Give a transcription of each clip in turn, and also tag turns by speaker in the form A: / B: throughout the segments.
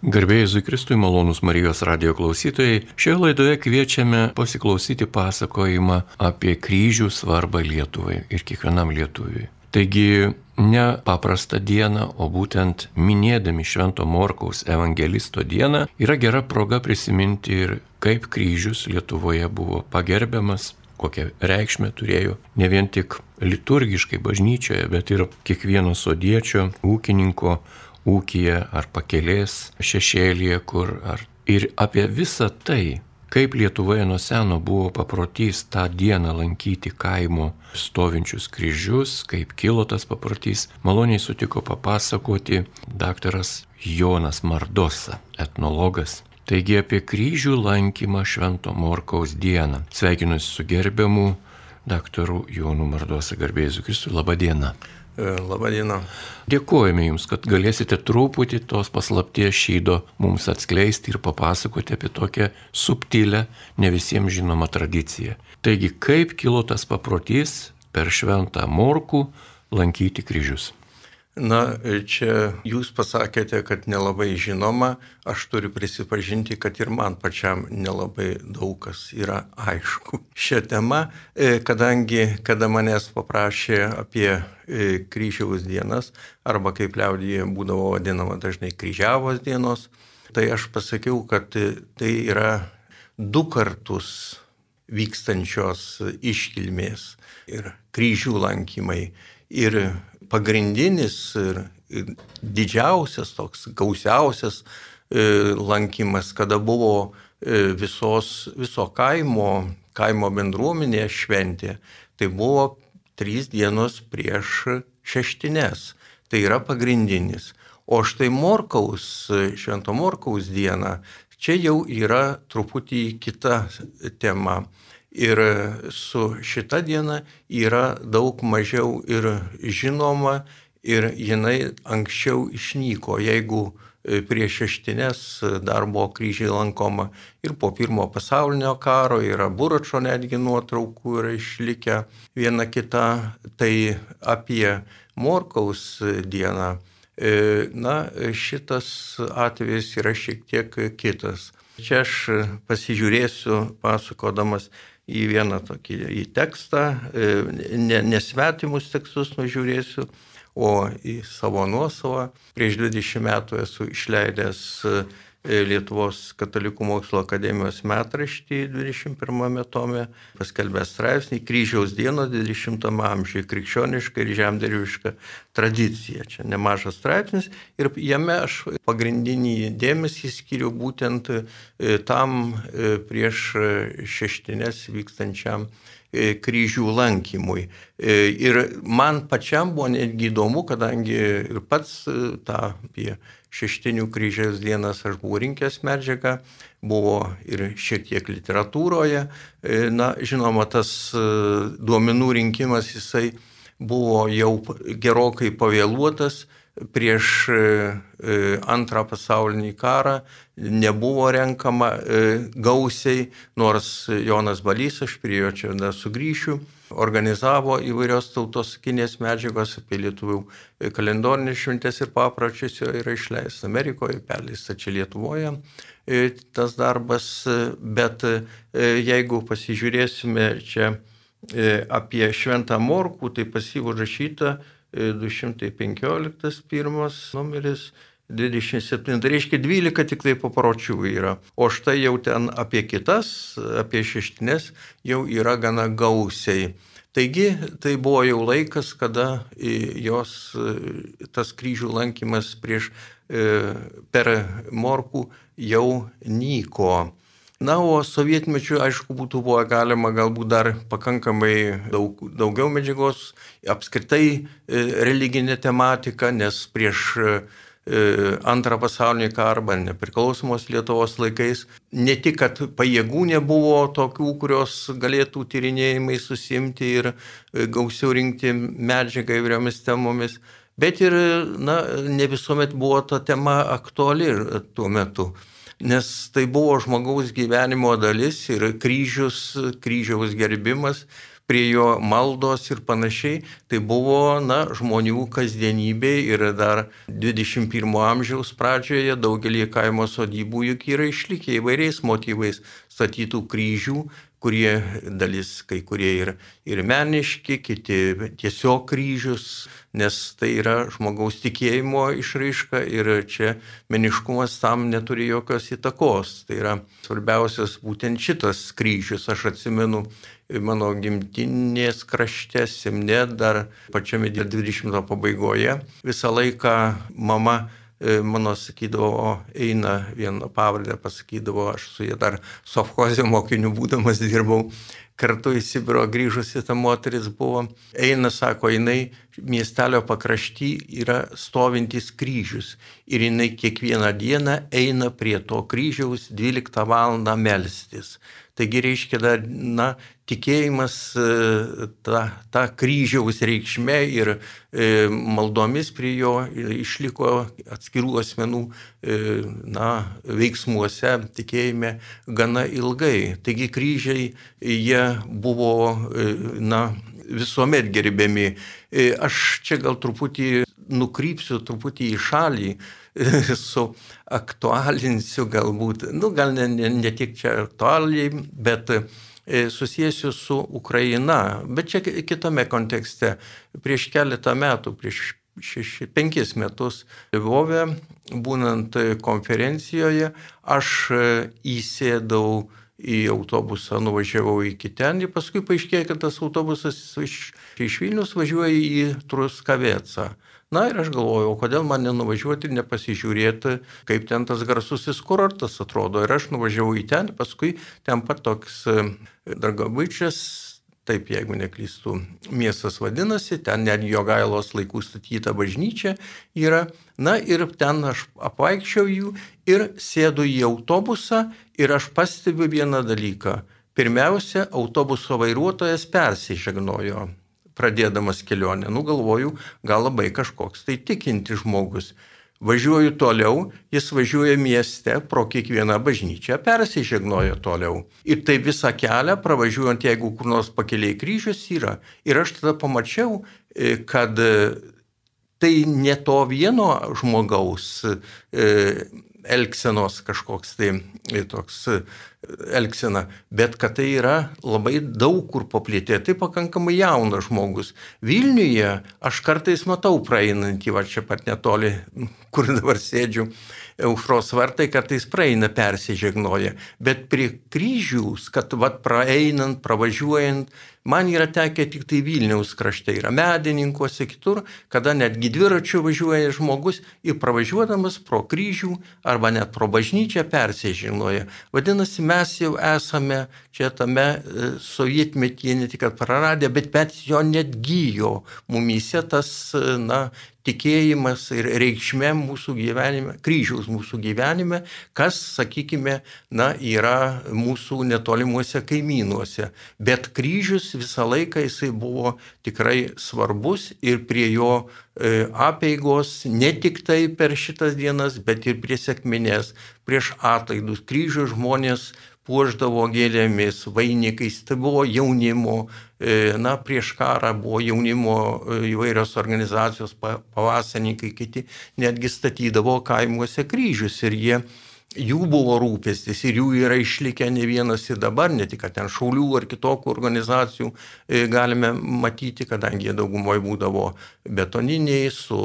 A: Garbėjai Zukristui malonus Marijos radio klausytojai, šioje laidoje kviečiame pasiklausyti pasakojimą apie kryžių svarbą Lietuvai ir kiekvienam lietuviui. Taigi ne paprastą dieną, o būtent minėdami Švento Morkaus evangelisto dieną yra gera proga prisiminti ir kaip kryžius Lietuvoje buvo pagerbiamas, kokią reikšmę turėjo ne vien tik liturgiškai bažnyčioje, bet ir kiekvieno sodiečio, ūkininko ūkija ar pakelės šešėlyje, kur ar. Ir apie visą tai, kaip Lietuvoje nuo seno buvo paprotys tą dieną lankyti kaimo stovinčius kryžius, kaip kilo tas paprotys, maloniai sutiko papasakoti daktaras Jonas Mardosa, etnologas. Taigi apie kryžių lankymą Švento Morkaus dieną. Sveikinuosi su gerbiamu daktaru Jonu Mardosa, garbėsiu Kristui.
B: E, Labadiena.
A: Dėkojame Jums, kad galėsite truputį tos paslapties šydo mums atskleisti ir papasakoti apie tokią subtilę, ne visiems žinomą tradiciją. Taigi, kaip kilo tas paprotys per šventą morkų lankyti kryžius?
B: Na, čia jūs pasakėte, kad nelabai žinoma, aš turiu prisipažinti, kad ir man pačiam nelabai daug kas yra aišku. Šią temą, e, kadangi, kada manęs paprašė apie e, kryžiaus dienas, arba kaip liaudyje būdavo vadinama dažnai kryžiavos dienos, tai aš pasakiau, kad tai yra du kartus vykstančios iškilmės ir kryžių lankymai. Ir pagrindinis ir, ir didžiausias, toks gausiausias e, lankymas, kada buvo e, visos, viso kaimo, kaimo bendruomenė šventė, tai buvo trys dienos prieš šeštines. Tai yra pagrindinis. O štai Morkaus, Švento Morkaus diena, čia jau yra truputį kita tema. Ir su šita diena yra daug mažiau ir žinoma ir jinai anksčiau išnyko, jeigu e, prieš šeštinės dar buvo kryžiai lankoma ir po pirmo pasaulinio karo yra Buračo netgi nuotraukų yra išlikę viena kita, tai apie Morkaus dieną. E, na, šitas atvejis yra šiek tiek kitas. Čia aš pasižiūrėsiu, pasakodamas į vieną tokį į tekstą, e, ne, nesvetimus tekstus nužiūrėsiu, o į savo nuosavą. Prieš 20 metų esu išleidęs Lietuvos katalikų mokslo akademijos metraštį 21 tome paskelbė straipsnį Kryžiaus dienos 20 amžiuje krikščioniška ir žemdirbiška tradicija. Čia nemažas straipsnis ir jame aš pagrindinį dėmesį skiriu būtent e, tam e, prieš šeštinės vykstančiam kryžių lankymui. Ir man pačiam buvo netgi įdomu, kadangi ir pats tą apie šeštinių kryžiaus dienas aš buvau rinkęs medžiagą, buvo ir šiek tiek literatūroje. E, na, žinoma, tas e, duomenų rinkimas jisai buvo jau gerokai pavėluotas prieš e, antrą pasaulinį karą nebuvo renkama gausiai, nors Jonas Balys, aš prie jo čia dar sugrįšiu, organizavo įvairios tautosakinės medžiagos apie lietuvių kalendorinės šventės ir papročius, yra išleista Amerikoje, perleista čia Lietuvoje e, tas darbas, bet e, jeigu pasižiūrėsime čia e, apie Šventą Morkų, tai pasyvų rašyta 215 pirmas numeris 27, tai reiškia 12 tik tai papročių yra. O štai jau ten apie kitas, apie šeštinės jau yra gana gausiai. Taigi tai buvo jau laikas, kada jos tas kryžių lankymas prieš per morkų jau nyko. Na, o sovietmečiu, aišku, būtų buvo galima galbūt dar pakankamai daug, daugiau medžiagos, apskritai religinė tematika, nes prieš E, antrą pasaulinį karą arba nepriklausomos Lietuvos laikais. Ne tik, kad pajėgų nebuvo tokių, kurios galėtų tyrinėjimai susimti ir e, gausiau rinkti medžiagą įvairiomis temomis, bet ir na, ne visuomet buvo ta tema aktuali tuo metu. Nes tai buvo žmogaus gyvenimo dalis ir kryžius, kryžiaus gerbimas prie jo maldos ir panašiai. Tai buvo, na, žmonių kasdienybė ir dar 21 amžiaus pradžioje daugelį kaimo sodybų juk yra išlikę įvairiais motyvais statytų kryžių, kurie dalis, kai kurie ir, ir meniški, kiti tiesiog kryžius, nes tai yra žmogaus tikėjimo išraiška ir čia meniškumas tam neturi jokios įtakos. Tai yra svarbiausias būtent šitas kryžius. Aš atsimenu mano gimtinės krašte, Simne, dar pačiame 20 pabaigoje, visą laiką mama mano sakydavo, eina vieną pavardę, pasakydavo, aš su jie dar sofkozio mokiniu būdamas dirbau, kartu į Sibiro grįžusi ta moteris buvo, eina, sako, jinai miestelio pakrašty yra stovintis kryžius ir jinai kiekvieną dieną eina prie to kryžiaus 12 val. melstis. Taigi reiškia, dar, na, tikėjimas e, ta, ta kryžiaus reikšme ir e, maldomis prie jo išliko atskirų asmenų e, na, veiksmuose, tikėjime gana ilgai. Taigi kryžiai jie buvo na, visuomet gerbiami. Aš čia gal truputį nukrypsiu truputį į šalį, su aktualinsiu galbūt, nu gal ne, ne, ne tik čia aktualiai, bet E, susijęsiu su Ukraina, bet čia kitame kontekste. Prieš keletą metų, prieš šeši, penkis metus Lvove, būnant konferencijoje, aš e, įsėdau į autobusą, nuvažiavau iki ten ir paskui paaiškėjo, kad tas autobusas iš, iš Vilnius važiuoja į Truskavecą. Na ir aš galvojau, kodėl man nenuvažiuoti ir nepasižiūrėti, kaip ten tas garsusis kurortas atrodo. Ir aš nuvažiavau į ten, paskui ten pat toks e, Dragavičias, taip jeigu neklystu, miestas vadinasi, ten net Jogailos laikų statyta bažnyčia yra. Na ir ten aš apvaikščiau jų ir sėdu į autobusą ir aš pastebiu vieną dalyką. Pirmiausia, autobuso vairuotojas persižegnojo pradėdamas kelionę. Nu galvoju, gal labai kažkoks tai tikinti žmogus. Važiuoju toliau, jis važiuoja mieste pro kiekvieną bažnyčią, persižegnoja toliau. Ir tai visą kelią, pravažiuojant, jeigu kur nors pakeliai kryžius yra. Ir aš tada pamačiau, e, kad e, tai ne to vieno žmogaus e, elgsenos kažkoks tai toks elgsena, bet kad tai yra labai daug kur paplėtė, tai pakankamai jaunas žmogus. Vilniuje aš kartais matau praeinantį, va čia pat netoli, kur dabar sėdžiu, aušros vartai kartais praeina persižegnoja, bet prie kryžiaus, kad vad praeinant, pravažiuojant, man yra tekę tik tai Vilniaus krašte, yra medininkuose kitur, kada netgi dviračiu važiuoja žmogus ir pravažiuodamas pro kryžių arba net pro bažnyčią persižegnoja. Vadinasi, mes jau esame čia tame e, sovietmetyje ne tik praradę, bet bet jo net gyjo mumyse tas, e, na, tikėjimas ir reikšmė mūsų gyvenime, kryžiaus mūsų gyvenime, kas, sakykime, na, yra mūsų netolimuose kaimynuose. Bet kryžius visą laiką jisai buvo tikrai svarbus ir prie jo e, apėgos ne tik tai per šitas dienas, bet ir prie sėkminės, prieš atlaidus. Kryžių žmonės puoždavo gėlėmis, vainikais, tai buvo jaunimo, e, na, prieš karą buvo jaunimo e, įvairios organizacijos, pavasarininkai, kiti netgi statydavo kaimuose kryžius ir jie jų buvo rūpestis ir jų yra išlikę ne vienas ir dabar, ne tik ten šaulių ar kitokių organizacijų e, galime matyti, kadangi jie daugumoje būdavo betoniniai su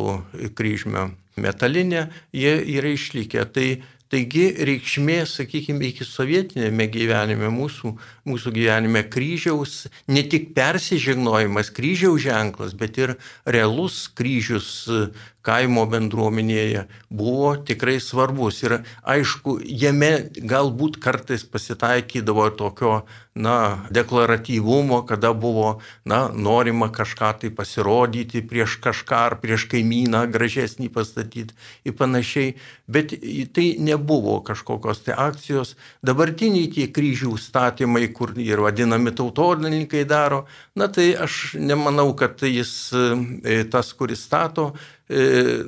B: kryžmio metalinė, jie yra išlikę. Tai Taigi reikšmė, sakykime, iki sovietinėme gyvenime, mūsų, mūsų gyvenime kryžiaus, ne tik persižegnojimas, kryžiaus ženklas, bet ir realus kryžius kaimo bendruomenėje buvo tikrai svarbus. Ir aišku, jame galbūt kartais pasitaikydavo tokio, na, deklaratyvumo, kada buvo, na, norima kažką tai pasirodyti prieš kažką ar prieš kaimyną gražesnį pastatyti ir panašiai. Bet tai nebuvo kažkokios tai akcijos. Dabartiniai tie kryžių statymai, kur ir vadinami tautodininkai daro, na tai aš nemanau, kad jis e, tas, kuris stato, E,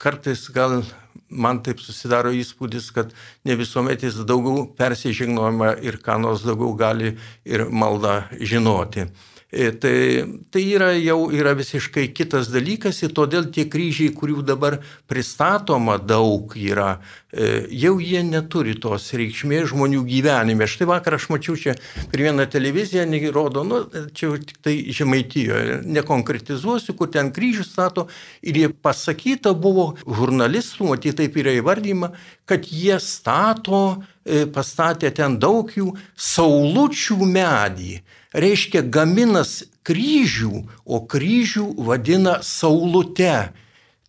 B: kartais gal man taip susidaro įspūdis, kad ne visuomet jis daugiau persižegnojama ir ką nors daugiau gali ir maldą žinoti. E, tai, tai yra jau yra visiškai kitas dalykas ir todėl tie kryžiai, kurių dabar pristatoma daug yra, e, jau jie neturi tos reikšmės žmonių gyvenime. Štai vakar aš mačiau čia per vieną televiziją, rodo, nu, čia tik tai žemaitijoje, nekonkretizuosiu, kur ten kryžius stato ir jie pasakyta buvo žurnalistų, matyt taip yra įvardyma, kad jie stato, e, pastatė ten daug jų saulučių medį reiškia gaminas kryžių, o kryžių vadina saulute.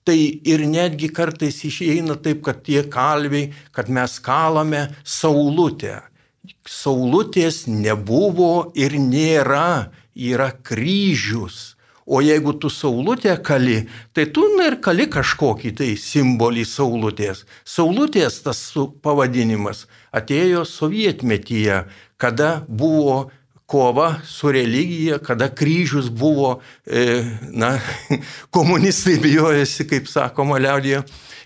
B: Tai ir netgi kartais išeina taip, kad tie kalviai, kad mes kalame saulutę. Saulutės nebuvo ir nėra, yra kryžius. O jeigu tu saulutę kali, tai tu na, ir kali kažkokį tai simbolį saulutės. Saulutės tas pavadinimas atėjo sovietmetyje, kada buvo kova su religija, kada kryžius buvo, e, na, komunistai bijojasi, kaip sakoma liaudėje,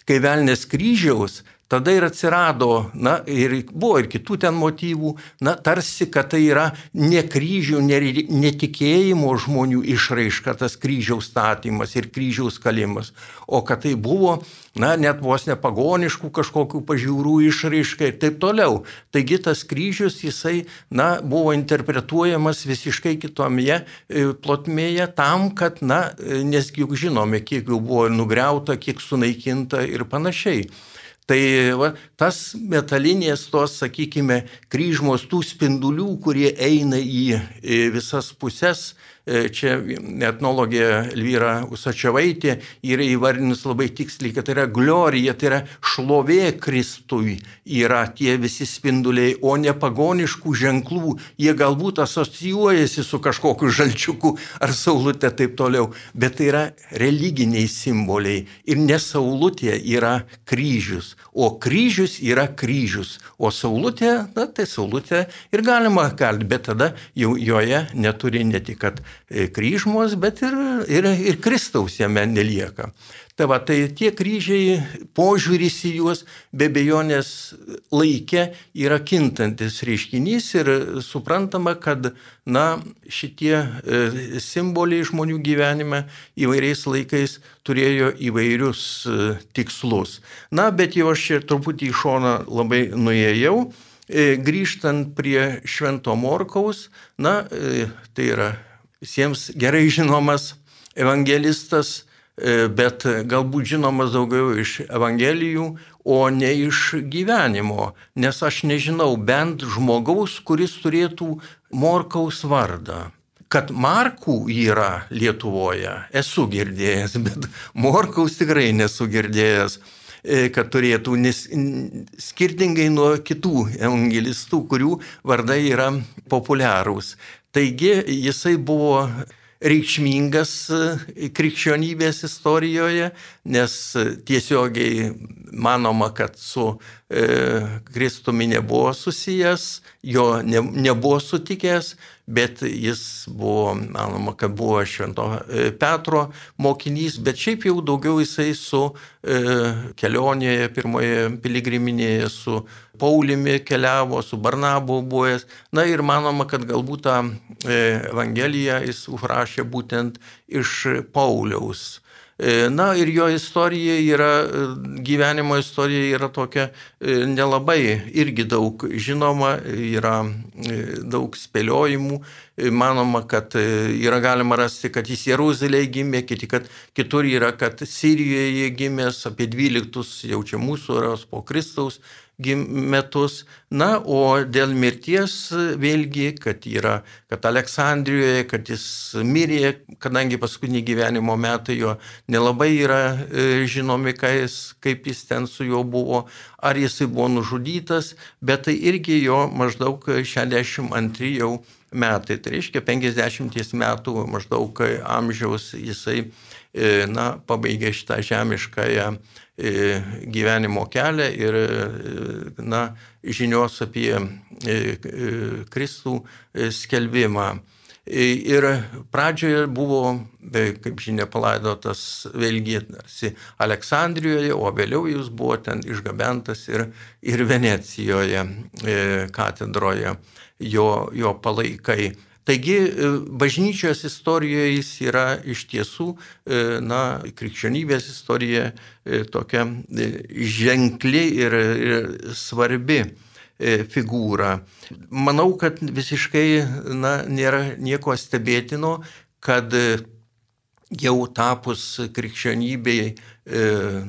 B: kai velnės kryžiaus, tada ir atsirado, na, ir buvo ir kitų ten motyvų, na, tarsi, kad tai yra ne kryžių, ne, netikėjimo žmonių išraiška tas kryžiaus statymas ir kryžiaus kalimas, o kad tai buvo, na, net vos nepagoniškų kažkokių pažiūrų išraiška ir taip toliau. Taigi tas kryžius, jisai, na, buvo interpretuojamas visiškai kitoje e, plotmėje tam, kad, na, e, nes juk žinome, kiek jų buvo nugriauta, kiek sunaikinta ir panašiai. Tai va, tas metalinės tos, sakykime, kryžmos tų spindulių, kurie eina į visas puses, čia etnologė Elvyra Usačiavaitė yra įvardinus labai tiksliai, kad tai yra glorija, tai yra šlovė Kristui, yra tie visi spinduliai, o ne pagoniškų ženklų. Jie galbūt asocijuojasi su kažkokiu žalčiuku ar saulutė taip toliau, bet tai yra religiniai simboliai. Ir ne saulutė yra kryžius, o kryžius yra kryžius, o saulutė, na tai saulutė ir galima kalbėti, bet tada jau joje neturi ne tik, kad E, kryžmos, bet ir, ir, ir Kristaus jame nelieka. Tai va, tai tie kryžiai, požiūris į juos be bejonės laikė yra kintantis reiškinys ir suprantama, kad na, šitie e, simboliai žmonių gyvenime įvairiais laikais turėjo įvairius e, tikslus. Na, bet jau aš čia truputį į šoną labai nuėjau. Grįžtant prie Švento Morkaus, na, tai yra visiems gerai žinomas evangelistas, e, bet galbūt žinomas daugiau iš evangelijų, o ne iš gyvenimo, nes aš nežinau bent žmogaus, kuris turėtų Morkaus vardą. Kad Markų yra Lietuvoje, esu girdėjęs, bet Morkaus tikrai nesu girdėjęs e, kad turėtų, nes skirtingai nuo kitų evangelistų, kurių vardai yra populiarūs. Taigi jisai buvo reikšmingas e, krikščionybės istorijoje, nes tiesiogiai manoma, kad su e, Kristumi nebuvo susijęs, jo ne, nebuvo sutikęs, bet jis buvo, manoma, kad buvo Švento e, Petro mokinys, bet šiaip jau daugiau jisai su e, kelionėje, pirmoje piligriminėje su Paulimi keliavo, su Barnabu buvęs. Na ir manoma, kad galbūt tą e, Evangeliją jis užrašė būtent iš Pauliaus na ir jo istorija yra, e, gyvenimo istorija yra tokia e, nelabai irgi daug žinoma, yra daug spėliojimų. Manoma, kad yra galima rasti, kad jis Jeruzalėje gimė, kiti, kad kitur yra, kad Sirijoje gimęs apie 12 jau čia mūsų eros po Kristaus metus. Na, o dėl mirties vėlgi, kad yra, kad Aleksandrijoje, kad jis mirė, kadangi paskutinį gyvenimo metai jo nelabai yra e, žinomi, jis, kaip jis ten su juo buvo, ar jisai buvo nužudytas, bet tai irgi jo maždaug 62 jau metai, tai reiškia 50 metų maždaug amžiaus jisai, e, na, pabaigė šitą žemiškąją gyvenimo kelią ir na, žinios apie Kristų skelbimą. Ir pradžioje buvo, kaip žinia, palaidotas vėlgi tarsi Aleksandrijoje, o vėliau jis buvo ten išgabentas ir, ir Venecijoje katedroje jo, jo palaikai. Taigi bažnyčios istorijoje jis yra iš tiesų, na, krikščionybės istorija tokia ženkli ir, ir svarbi figūra. Manau, kad visiškai na, nėra nieko stebėtino, kad jau tapus krikščionybei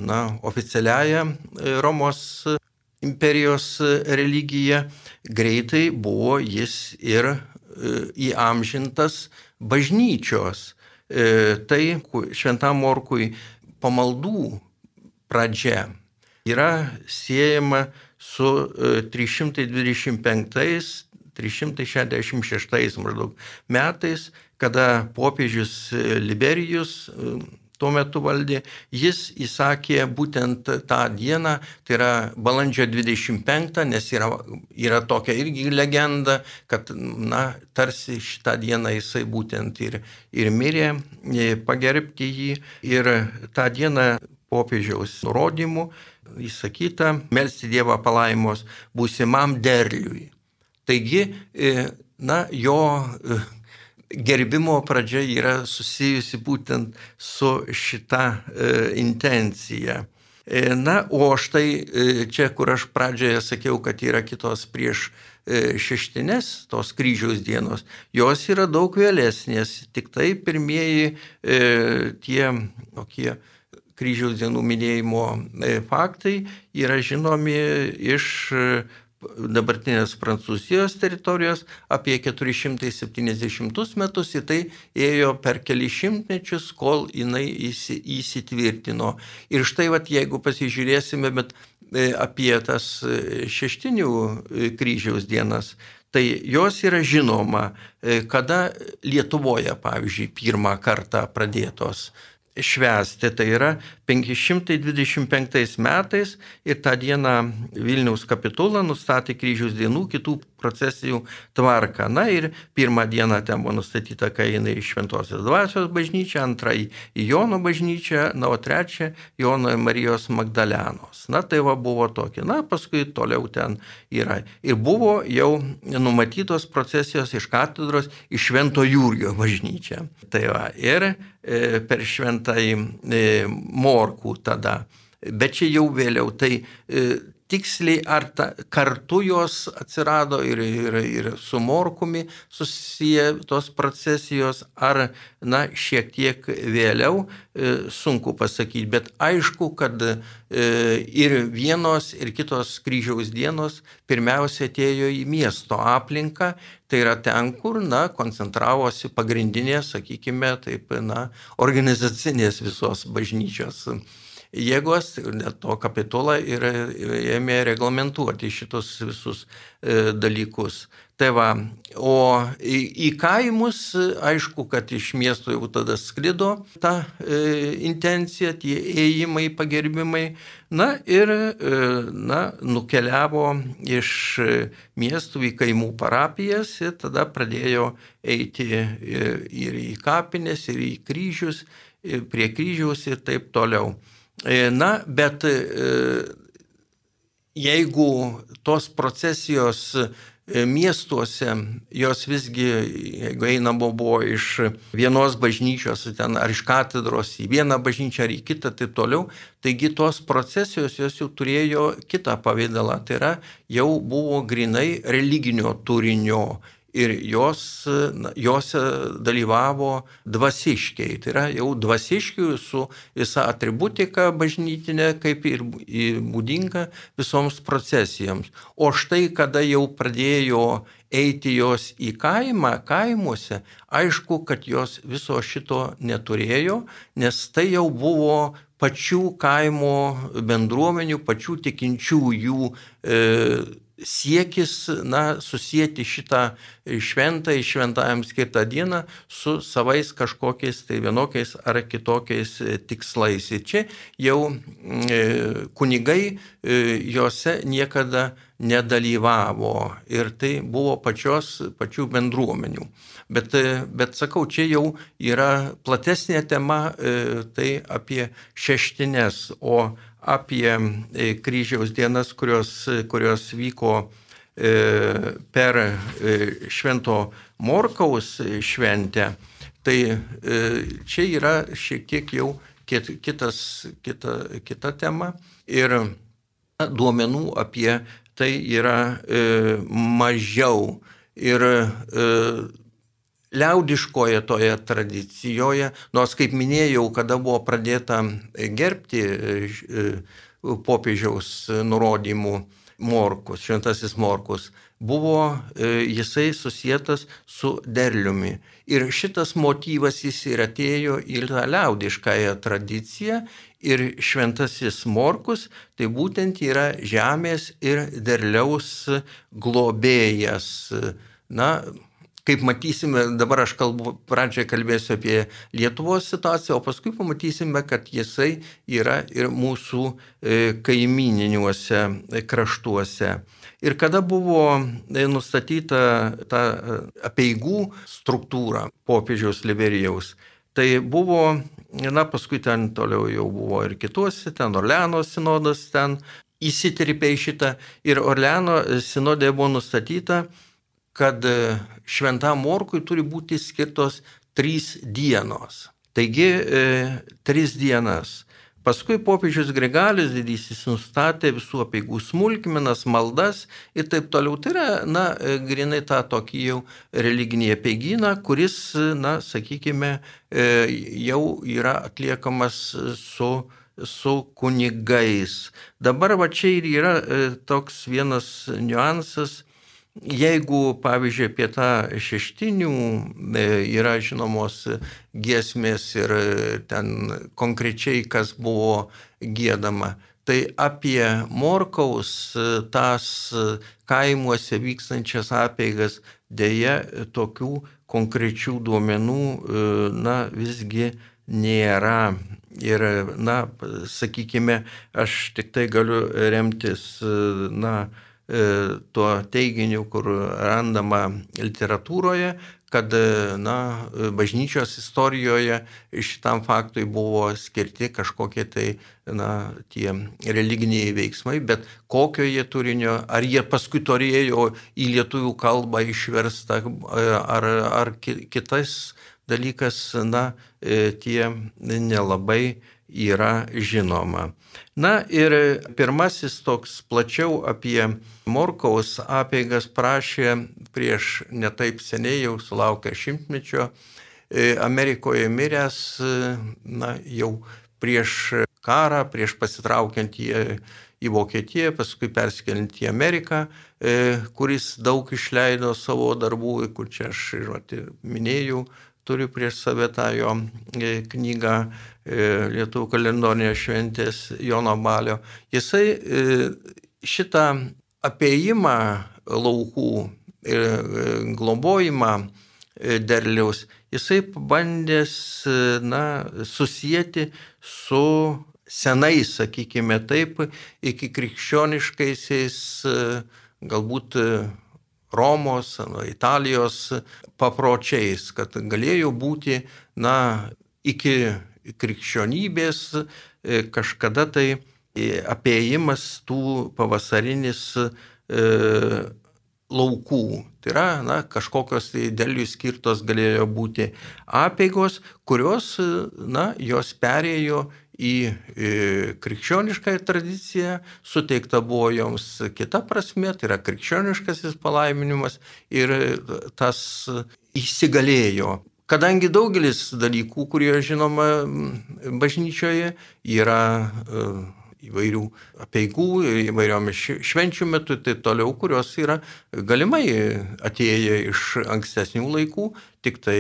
B: na, oficialiaja Romos imperijos religija, greitai buvo jis ir e, įamžintas bažnyčios. E, tai šventam morkui pamaldų pradžia yra siejama su 325 e, 366 maždaug metais, kada popiežius Liberijus tuo metu valdė, jis įsakė būtent tą dieną, tai yra balandžio 25, nes yra, yra tokia irgi legenda, kad, na, tarsi šitą dieną jisai būtent ir, ir mirė, e, pagerbti jį. Ir tą dieną popiežiaus nurodymų įsakyta melsti Dievą palaimos būsimam derliui. Taigi, e, na, jo e, gerbimo pradžia yra susijusi būtent su šita e, intencija. E, na, o štai e, čia, kur aš pradžioje sakiau, kad yra kitos prieš e, šeštinės, tos kryžiaus dienos, jos yra daug vėlesnės, tik tai pirmieji e, tie tokie kryžiaus dienų minėjimo e, faktai yra žinomi iš dabartinės Prancūzijos teritorijos apie 470 metus, į tai ėjo per keli šimtmečius, kol jinai įsitvirtino. Ir štai, vat, jeigu pasižiūrėsime bet e, apie tas e, šeštinių e, kryžiaus dienas, tai jos yra žinoma, kada Lietuvoje, pavyzdžiui, pirmą kartą pradėtos švęsti. Tai yra 525 metais ir tą dieną Vilniaus kapitula nustatė kryžiaus dienų kitų procesijų tvarką. Na ir pirmą dieną ten buvo nustatyta, kai eina į Šventosios dvasios bažnyčią, antrą į Jono bažnyčią, na o trečią Jono Marijos Magdalenos. Na tai va buvo tokia. Na paskui toliau ten yra. Ir buvo jau numatytos procesijos iš katedros į Švento Jūrgio bažnyčią. Tai va. Ir e, per šventąjį e, morkų tada. Bet čia jau vėliau. Tai e, tiksliai ar ta, kartu jos atsirado ir, ir, ir su morkumi susiję tos procesijos, ar na, šiek tiek vėliau, e, sunku pasakyti, bet aišku, kad e, ir vienos, ir kitos kryžiaus dienos pirmiausia atėjo į miesto aplinką, tai yra ten, kur, na, koncentravosi pagrindinės, sakykime, taip, na, organizacinės visos bažnyčios jėgos, net to kapitulą ir ėmė reglamentuoti šitus visus e, dalykus. Tai va, o į, į kaimus, aišku, kad iš miesto jau tada sklido ta e, intencija, tie ėjimai, pagerbimai, na ir, e, na, nukeliavo iš miestų į kaimų parapijas ir tada pradėjo eiti ir, ir į kapines, ir į kryžius, ir prie kryžiaus ir taip toliau. E, na, bet e, jeigu tos procesijos e, miestuose, jos visgi, jeigu einama buvo iš vienos bažnyčios ten, ar iš katedros į vieną bažnyčią ar į kitą, taip toliau, taigi tos procesijos jos jau turėjo kitą pavydalą, tai yra jau buvo grinai religinio turinio ir jos, jose dalyvavo dvasiškiai. Tai yra jau dvasiškių su visa atributika bažnytinė, kaip ir būdinga visoms procesijoms. O štai kada jau pradėjo eiti jos į kaimą, kaimuose, aišku, kad jos viso šito neturėjo, nes tai jau buvo pačių kaimo bendruomenių, pačių tikinčiųjų e, siekis, na, susijęti šitą šventą, šventajam skirtą dieną su savais kažkokiais tai vienokiais ar kitokiais e, tikslais. Ir čia jau e, kunigai e, juose niekada nedalyvavo ir tai buvo pačios, pačių bendruomenių. Bet, bet sakau, čia jau yra platesnė tema, tai apie šeštinės, o apie e, kryžiaus dienas, kurios, kurios vyko per Švento Morkaus šventę, tai čia yra šiek tiek jau kitas, kita, kita tema ir duomenų apie tai yra mažiau. Ir liaudiškoje toje tradicijoje, nors kaip minėjau, kada buvo pradėta gerbti e, popiežiaus nurodymų morkus, šventasis morkus, buvo e, jisai susijęs su derliumi. Ir šitas motyvas jis ir atėjo į tą liaudiškąją tradiciją ir šventasis morkus tai būtent yra žemės ir derliaus globėjas. Na, kaip matysime, dabar aš kalbu, pradžioje kalbėsiu apie Lietuvos situaciją, o paskui pamatysime, kad jisai yra ir mūsų e, kaimininiuose kraštuose. Ir kada buvo e, nustatyta ta e, apieigų struktūra popiežiaus Liberijaus, tai buvo, na paskui ten toliau jau buvo ir kituose, ten Orleano sinodas ten įsiterpė į šitą ir Orleano sinodė buvo nustatyta, kad e, šventam morkui turi būti skirtos trys dienos. Taigi, e, tris dienas. Paskui popiežius Grigalis didysis nustatė visų apieigų smulkmenas, maldas ir taip toliau. Tai yra, na, e, grinai tą tokį jau religinį apieginą, kuris, na, sakykime, e, jau yra atliekamas su, su kunigais. Dabar va čia ir yra toks vienas niuansas Jeigu, pavyzdžiui, apie tą šeštinių e, yra žinomos giesmės ir ten konkrečiai kas buvo gėdama, tai apie Morkaus tas kaimuose vykstančias apeigas dėja tokių konkrečių duomenų, e, na, visgi nėra. Ir, na, sakykime, aš tik tai galiu remtis, na, E, tuo teiginiu, kur randama literatūroje, kad na, bažnyčios istorijoje šitam faktui buvo skirti kažkokie tai na, tie religiniai veiksmai, bet kokio jie turinio, ar jie paskui turėjo į lietuvių kalbą išversta, ar, ar kitas dalykas, na, e, tie nelabai yra žinoma. Na ir pirmasis toks plačiau apie Morkaus apeigas prašė prieš netaip seniai, jau sulaukę šimtmečio, e, Amerikoje miręs, e, na jau prieš karą, prieš pasitraukiant į, į Vokietiją, paskui perskeliant į Ameriką, e, kuris daug išleido savo darbų, kur čia aš žinoti, minėjau, turiu prieš save tą jo knygą Lietuvų kalendorinės šventės Jono Balio. Jisai šitą apieimą laukų ir e, globojimą e, derliaus, jisai bandęs, e, na, susijęti su senais, sakykime taip, iki krikščioniškaisiais, galbūt Romos, Italijos papročiais, kad galėjo būti, na, iki krikščionybės kažkada tai apėjimas tų pavasarinis e, laukų. Tai yra, na, kažkokios tai dėl jų skirtos galėjo būti apėgos, kurios, na, jos perėjo į krikščionišką tradiciją, suteikta buvo joms kita prasme, tai yra krikščioniškasis palaiminimas ir tas įsigalėjo. Kadangi daugelis dalykų, kurie žinoma bažnyčioje, yra įvairių apieigų, įvairiomis švenčių metu ir taip toliau, kurios yra galimai atėję iš ankstesnių laikų, tik tai,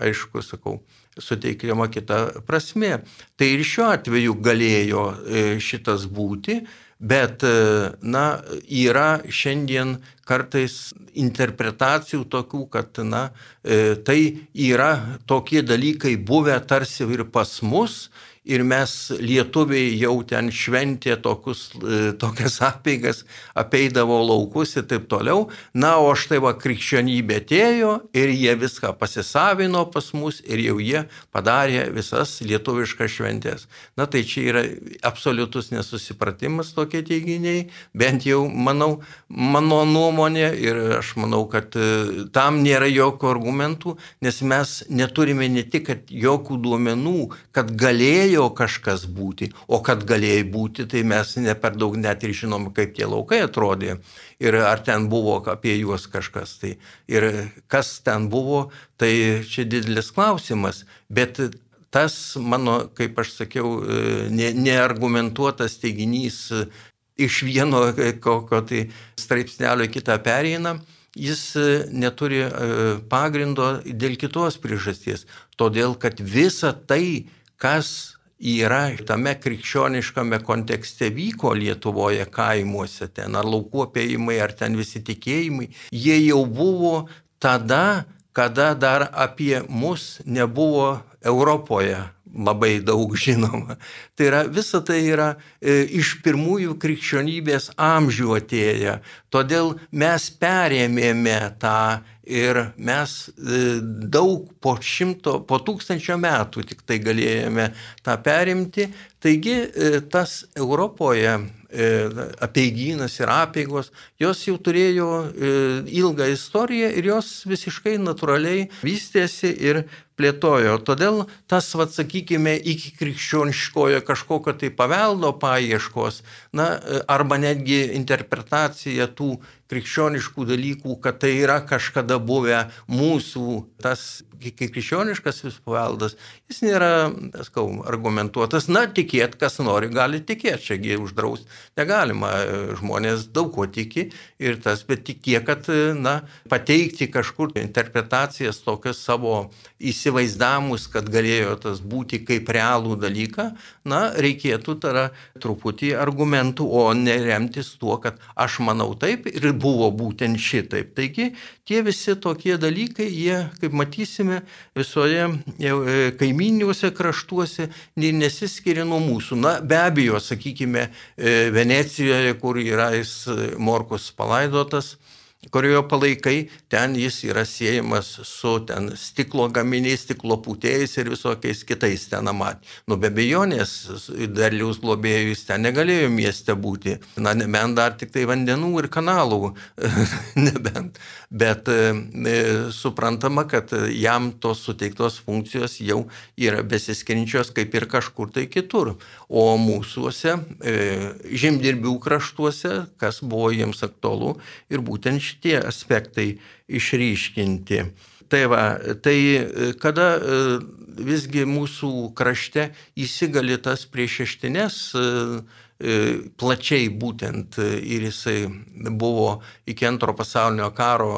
B: aišku, sakau, suteikiama kita prasme. Tai ir šiuo atveju galėjo e, šitas būti, bet, e, na, yra šiandien kartais interpretacijų tokių, kad, na, e, tai yra tokie dalykai buvę tarsi ir pas mus ir mes lietuviai jau ten šventė tokius, e, tokias apeigas, apeidavo laukus ir taip toliau. Na, o štai va krikščionybė atėjo ir jie viską pasisavino pas mus ir jau jie padarė visas lietuviškas šventės. Na, tai čia yra absoliutus nesusipratimas tokie teiginiai, bent jau manau, mano nuomonė ir aš manau, kad e, tam nėra jokių argumentų, nes mes neturime ne tik jokių duomenų, kad galėjo kažkas būti, o kad galėjo būti, tai mes ne per daug net ir žinom, kaip tie laukai atrodė ir ar ten buvo apie juos kažkas. Tai. Ir kas ten buvo, tai čia didelis klausimas, bet tas mano, kaip aš sakiau, ne, neargumentuotas teiginys iš vieno kokio tai straipsnelio kitą pereina, jis neturi pagrindo dėl kitos priežasties. Todėl, kad visa tai, kas yra tame krikščioniškame kontekste vyko Lietuvoje kaimuose, ten ar laukų apėjimai, ar ten visi tikėjimai, jie jau buvo tada, kada dar apie mus nebuvo Europoje labai daug žinoma. Tai yra, visa tai yra e, iš pirmųjų krikščionybės amžių atėję. Todėl mes perėmėme tą ir mes e, daug po šimto, po tūkstančio metų tik tai galėjome tą perimti. Taigi e, tas Europoje e, apieigynas ir apieigos, jos jau turėjo ilgą istoriją ir jos visiškai natūraliai vystėsi ir plėtojo. Todėl tas, vad sakykime, iki krikščioniškojo kažkokio tai paveldo paieškos, na, arba netgi interpretacija tų krikščioniškų dalykų, kad tai yra kažkada buvę mūsų tas krikščioniškas paveldas, jis nėra, skau, argumentuotas. Na, tikėt, kas nori, gali tikėti, čiagi uždrausti negalima, žmonės daug ko tiki ir tas, bet tik tiek, kad, na, pateikti kažkur interpretacijas tokias savo įsivaizdamus, kad galėjo tas būti kaip realų dalyką, na, reikėtų tada truputį argumentų, o neremtis tuo, kad aš manau taip ir buvo būtent šitaip. Taigi tie visi tokie dalykai, jie, kaip matysime, visoje e, kaiminiuose kraštuose nesiskiria nuo mūsų. Na, be abejo, sakykime, e, Venecijoje, kur yra jis Morkus palaidotas, kurioje palaikai, ten jis yra siejamas su ten stiklo gaminiais, stiklo putėjais ir visokiais kitais ten amat. Nu, be bejonės, derliaus globėjų jis ten negalėjo mieste būti. Na, nebent dar tik tai vandenų ir kanalų, nebent. Bet e, e, suprantama, kad jam tos suteiktos funkcijos jau yra besiskrinčios kaip ir kažkur tai kitur. O mūsųse, e, žemdirbių kraštuose, kas buvo jiems aktualu ir būtent šitie šitie aspektai išryškinti. Tai va, tai e, kada e, visgi mūsų krašte įsigali tas priešeštinės e, plačiai būtent ir jisai buvo iki antro pasaulinio karo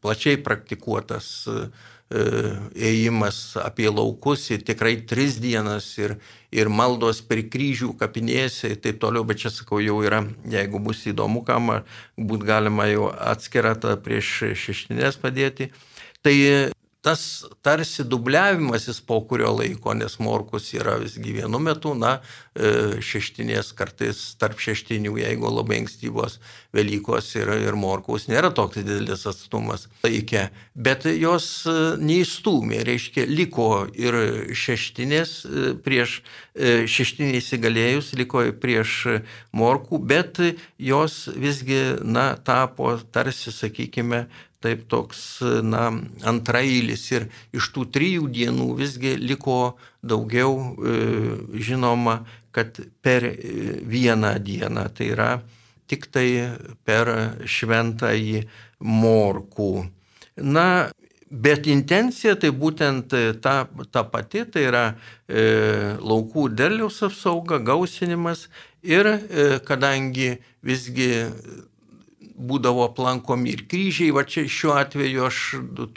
B: plačiai praktikuotas ėjimas apie laukus ir tikrai tris dienas ir, ir maldos per kryžių kapinėse ir taip toliau, bet čia sakau jau yra, jeigu bus įdomu, kam būt galima jau atskirą tą prieš šeštinės padėti. Tai tas tarsi dubliavimasis po kurio laiko, nes morkus yra visgi vienu metu, na, e, šeštinės kartais tarp šeštinių, jeigu labai ankstyvos Velykos ir, ir morkus nėra toks didelis atstumas laikė, bet jos e, neįstumė, reiškia, liko ir šeštinės e, prieš šeštinį įsigalėjus, liko prieš morkų, bet jos visgi, na, tapo tarsi, sakykime, taip toks, na, antrailis ir iš tų trijų dienų visgi liko daugiau e, žinoma, kad per vieną dieną, tai yra tik tai per šventąjį morkų. Na, Bet intencija tai būtent ta, ta pati, tai yra e, laukų derliaus apsauga, gausinimas ir e, kadangi visgi būdavo aplankomi ir kryžiai, va čia šiuo atveju aš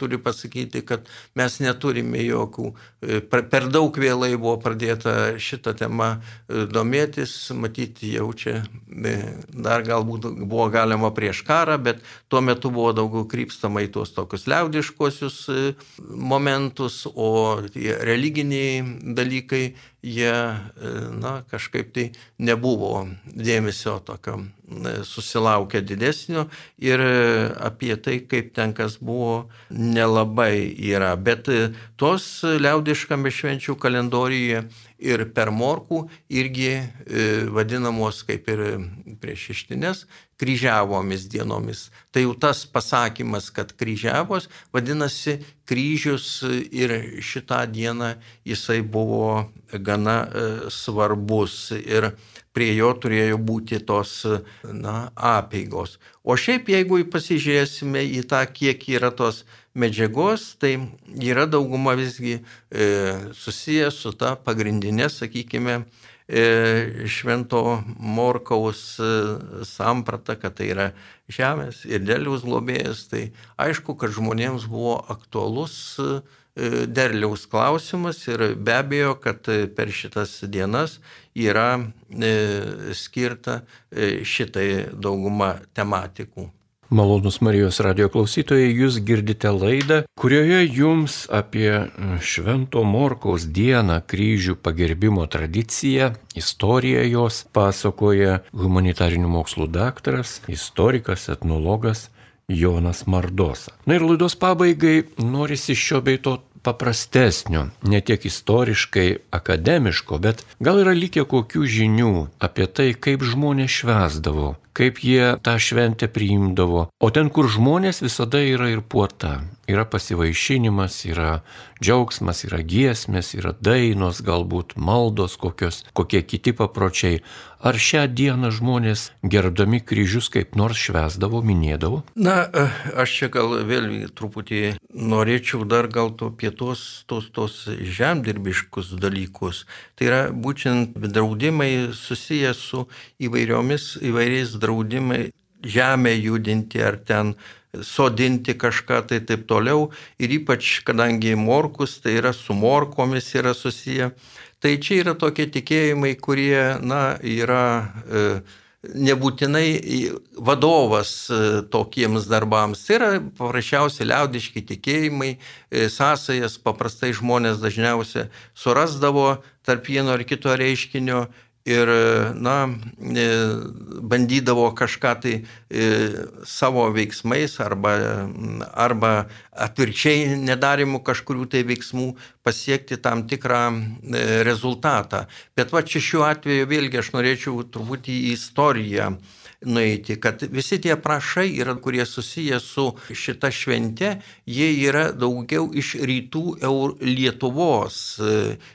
B: turiu pasakyti, kad mes neturime jokių, e, per daug vėlai buvo pradėta šitą temą e, domėtis, matyti jau čia e, dar galbūt buvo galima prieš karą, bet tuo metu buvo daugiau krypstama į tuos tokius liaudiškosius momentus, o religiniai dalykai jie, na, kažkaip tai nebuvo dėmesio tokio susilaukę didesnio ir apie tai, kaip ten kas buvo, nelabai yra. Bet tos liaudiškame švenčių kalendorijoje ir per morkų irgi vadinamos kaip ir prieš ištinės kryžiavomis dienomis. Tai jau tas pasakymas, kad kryžiavos, vadinasi kryžius ir šitą dieną jisai buvo gana svarbus. Ir prie jo turėjo būti tos na, apeigos. O šiaip jeigu pasižiūrėsime į tą, kiek yra tos medžiagos, tai yra dauguma visgi e, susijęs su ta pagrindinė, sakykime, e, švento Morkaus e, samprata, kad tai yra žemės ir dėliaus globėjas, tai aišku, kad žmonėms buvo aktualus E, derliaus klausimas ir be abejo, kad per šitas dienas yra e, skirta e, šitai dauguma tematikų.
A: Malonus Marijos radio klausytojai, jūs girdite laidą, kurioje jums apie Švento Morkaus dieną kryžių pagerbimo tradiciją, istoriją jos pasakoja humanitarinių mokslų daktaras, istorikas, etnologas Jonas Mardosa. Na ir laidos pabaigai norisi šio bei to paprastesnio, ne tiek istoriškai akademiško, bet gal yra likę kokių žinių apie tai, kaip žmonės švesdavo, kaip jie tą šventę priimdavo. O ten, kur žmonės visada yra ir puota, yra pasivaišinimas, yra džiaugsmas, yra giesmės, yra dainos, galbūt maldos kokios, kokie kiti papročiai. Ar šią dieną žmonės gerbdami kryžius kaip nors švesdavo, minėdavo?
B: Na, aš čia gal vėl truputį norėčiau dar gal to apie tos, tos, tos žemdirbiškus dalykus. Tai yra būtent draudimai susijęs su įvairiomis, įvairiais draudimai žemę judinti ar ten sodinti kažką tai taip toliau. Ir ypač, kadangi morkus, tai yra su morkomis yra susiję. Tai čia yra tokie tikėjimai, kurie, na, yra e, nebūtinai vadovas e, tokiems darbams. Tai yra paprasčiausiai liaudiški tikėjimai, e, sąsajas paprastai žmonės dažniausiai surasdavo tarp vieno ar kito reiškinio ir, na, e, bandydavo kažką tai e, savo veiksmais arba, arba atvirkščiai nedarimu kažkurių tai veiksmų pasiekti tam tikrą e, rezultatą. Bet va čia šiuo atveju vėlgi aš norėčiau truputį į istoriją nueiti, kad visi tie prašai, yra, kurie susiję su šita švente, jie yra daugiau iš rytų Lietuvos.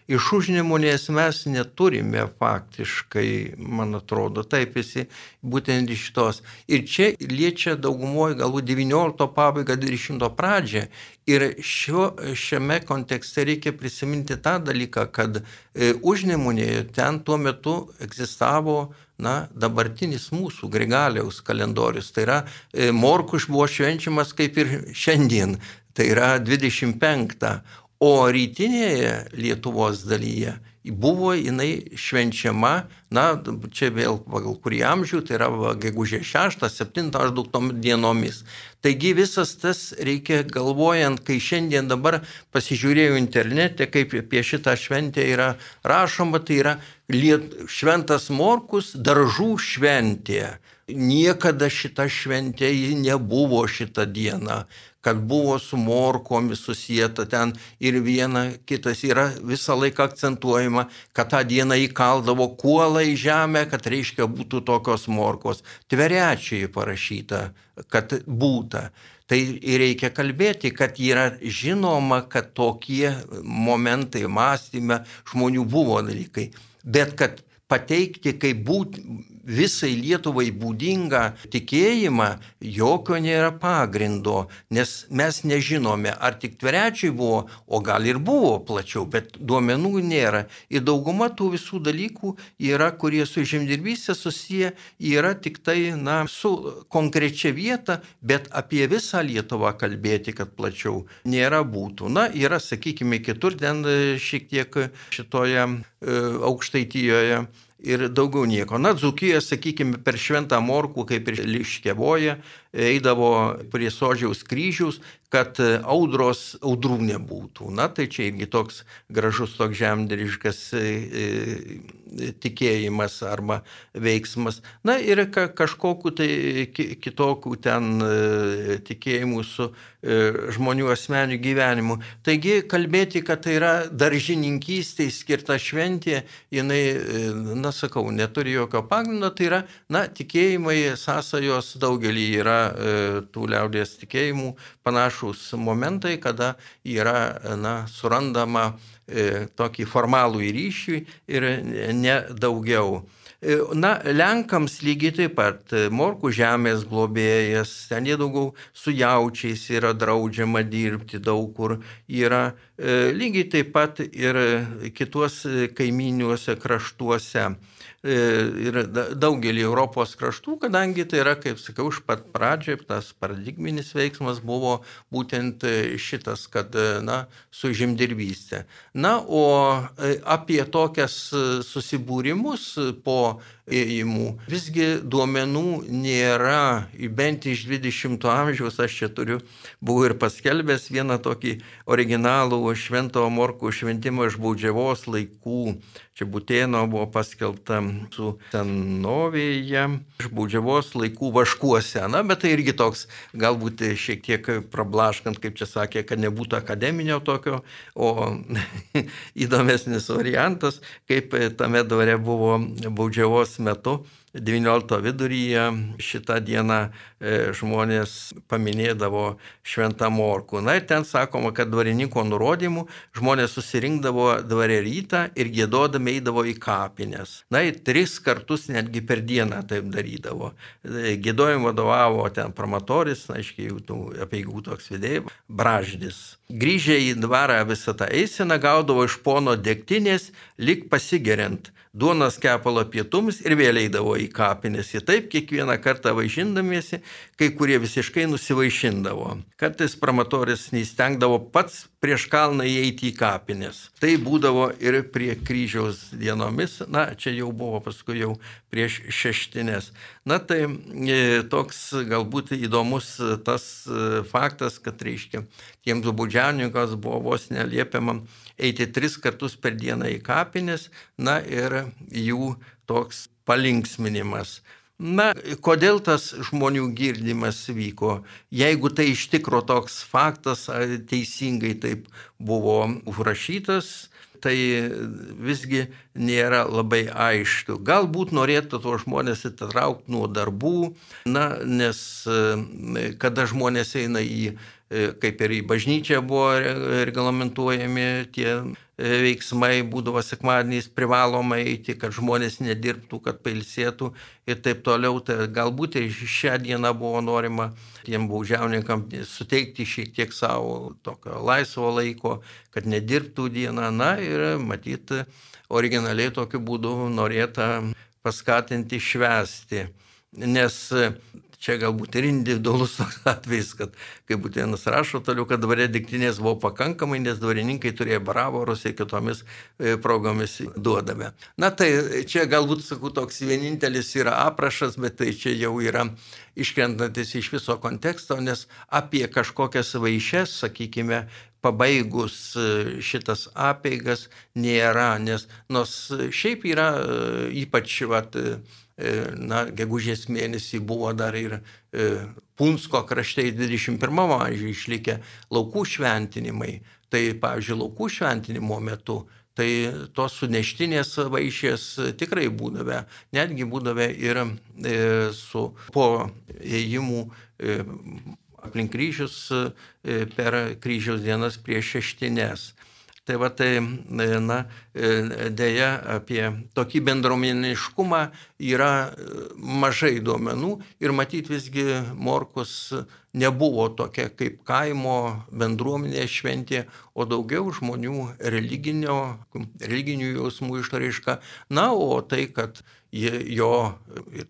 B: Iš užnemunės mes neturime faktiškai, man atrodo, taip visi būtent iš tos. Ir čia liečia daugumoje galbūt 19 pabaigą, 20 pradžią. Ir šio, šiame kontekste reikia prisiminti tą dalyką, kad e, užnemunėje ten tuo metu egzistavo na, dabartinis mūsų Grigaliaus kalendorius. Tai yra, e, morkuš buvo švenčiamas kaip ir šiandien, tai yra 25. O rytinėje Lietuvos dalyje buvo jinai švenčiama, na, čia vėl pagal kurį amžių, tai yra gegužė 6-7 maždaug tom dienomis. Taigi visas tas reikia galvojant, kai šiandien dabar pasižiūrėjau internete, kaip apie šitą šventę yra rašoma, tai yra liet, šventas morkus daržų šventė. Niekada šita šventė nebuvo šitą dieną kad buvo su morkomis susijęta ten ir viena kitas yra visą laiką akcentuojama, kad tą dieną įkaldavo kuolą į žemę, kad reiškia būtų tokios morkos. Tverečiai parašyta, kad būta. Tai reikia kalbėti, kad yra žinoma, kad tokie momentai mąstyme žmonių buvo dalykai. Bet kad pateikti kaip būt, visai Lietuvai būdingą tikėjimą, jokio nėra pagrindo, nes mes nežinome, ar tik tverečiai buvo, o gal ir buvo plačiau, bet duomenų nėra. Ir dauguma tų visų dalykų yra, kurie su žemdirbystė susiję, yra tik tai, na, su konkrečia vieta, bet apie visą Lietuvą kalbėti, kad plačiau nėra būtų. Na, yra, sakykime, kitur ten šiek tiek šitoje e, aukštaitijoje ir daugiau nieko. Na, Dzukijoje, sakykime, per šventą morkų, kaip ir liškevoje, eidavo prie sodžiaus kryžiaus, kad audros, audrų nebūtų. Na, tai čia irgi toks gražus, toks žemdiriškas e, e, tikėjimas arba veiksmas. Na ir ka, kažkokiu tai kitokių ten e, tikėjimų su žmonių asmenių gyvenimu. Taigi kalbėti, kad tai yra daržininkystė skirta šventė, jinai, na sakau, neturi jokio pagrindo, tai yra, na, tikėjimai, sąsajos daugelį yra tų liaudės tikėjimų panašus momentai, kada yra na, surandama e, tokį formalų ryšį ir ne daugiau. E, na, Lenkams lygiai taip pat e, morkų žemės globėjas, ten jie daugiau su jaučiais yra draudžiama dirbti daug kur, yra e, lygiai taip pat ir kituos kaiminiuose kraštuose. E, ir daugelį Europos kraštų, kadangi tai yra, kaip sakiau, iš pat pradžio tas paradigminis veiksmas buvo būtent e, šitas, kad, e, na, su žemdirbystė. Na, o apie tokias susibūrimus po ėjimų. Visgi duomenų nėra, bent iš 20-ojo amžiaus aš čia turiu, buvau ir paskelbęs vieną tokį originalų Švento Morko šventimą iš baudžiavos laikų. Čia Butėno buvo paskelbta su senovėje, iš baudžiavos laikų vaškuose. Na, bet tai irgi toks, galbūt šiek tiek prablaškant, kaip čia sakė, kad nebūtų akademinio tokio, o įdomesnis variantas, kaip tame dvare buvo baudžiavos metu XIX viduryje šitą dieną e, žmonės paminėdavo šventą morkų. Na ir ten sakoma, kad dvarininko nurodymų žmonės susirinkdavo dvarė rytą ir gėdodami eidavo į kapines. Na ir tris kartus netgi per dieną taip darydavo. E, Gėdojim vadovavo ten pramatoris, na, aiškiai, apie jų toks vidėjai, braždis. Grįžę į dvarą visą tą eiseną gaudavo iš pono degtinės, lik pasigeriant duonos kepalo pietums ir vėl eidavo į kapines. Ir taip kiekvieną kartą vaišindamiesi, kai kurie visiškai nusivaišindavo. Kartais pramatoris neįstengdavo pats prieš kalną įeiti į kapines. Tai būdavo ir prie kryžiaus dienomis, na, čia jau buvo paskui jau prieš šeštinės. Na, tai e, toks galbūt įdomus tas e, faktas, kad, reiškia, tiems baudžiauninkams buvo vos neliepiama eiti tris kartus per dieną į kapines, na ir jų toks palinksminimas. Na, kodėl tas žmonių girdimas vyko? Jeigu tai iš tikro toks faktas, teisingai taip buvo užrašytas, tai visgi nėra labai aišku. Galbūt norėtų to žmonės įtraukti nuo darbų, na, nes kada žmonės eina į E, kaip ir į bažnyčią buvo reglamentuojami tie e, veiksmai, būdavo sekmadieniais privaloma eiti, kad žmonės nedirbtų, kad pailsėtų ir taip toliau. Tai galbūt ir šią dieną buvo norima tiem baudžiauninkam suteikti šiek tiek savo tokio laisvo laiko, kad nedirbtų dieną. Na ir matyti, originaliai tokiu būdu norėta paskatinti švęsti. Nes Čia galbūt ir individualus toks atvejis, kad kaip Būtėnas rašo toliau, kad dvarė diktinės buvo pakankamai, nes dvarininkai turėjo bravorus ir kitomis e, progomis duodame. Na tai čia galbūt, sakau, toks vienintelis yra aprašas, bet tai čia jau yra iškrentantis iš viso konteksto, nes apie kažkokias vaišes, sakykime, pabaigus e, šitas apeigas nėra, nes nors šiaip yra e, ypač vat, E, na, gegužės mėnesį buvo dar ir e, Punsko krašte 21 amžiuje išlikę laukų šventinimai. Tai, pavyzdžiui, laukų šventinimo metu tai tos suneštinės vaišės tikrai būdavę, netgi būdavę ir e, su po ėjimų aplink kryžius per kryžiaus dienas prieš šeštinės. Tai va tai, na, dėja apie tokį bendruomeniškumą yra mažai duomenų ir matyti visgi Morkus nebuvo tokia kaip kaimo bendruomenė šventė, o daugiau žmonių religinių jausmų išraiška. Na, o tai, kad jo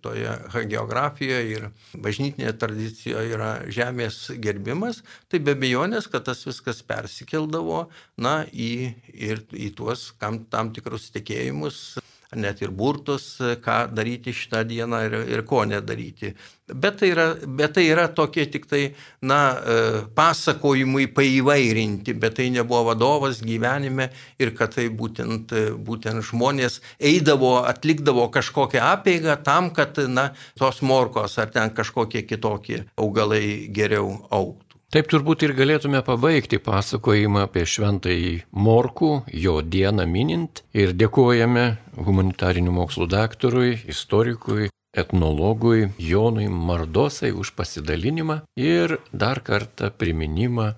B: toje geografijoje ir bažnytinėje tradicijoje yra žemės gerbimas, tai be abejonės, kad tas viskas persikeldavo na, į, ir, į tuos kam, tam tikrus tikėjimus net ir burtus, ką daryti šitą dieną ir, ir ko nedaryti. Bet tai, yra, bet tai yra tokie tik tai, na, e, pasakojimai paįvairinti, bet tai nebuvo vadovas gyvenime ir kad tai būtent, būtent žmonės eidavo, atlikdavo kažkokią apėgą tam, kad, na, tos morkos ar ten kažkokie kitokie augalai geriau auktų.
A: Taip turbūt ir galėtume pabaigti pasakojimą apie šventąjį Morkų, jo dieną minint ir dėkojame humanitarinių mokslų daktarui, istorikui, etnologui Jonui Mardosai už pasidalinimą ir dar kartą priminimą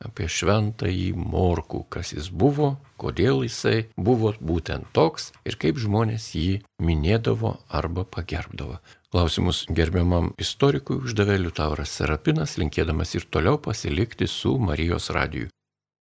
A: apie šventąjį Morkų, kas jis buvo, kodėl jisai buvo būtent toks ir kaip žmonės jį minėdavo arba pagerbdavo. Klausimus gerbiamam istorikui uždavė Liutauras Serapinas, linkėdamas ir toliau pasilikti su Marijos radiju.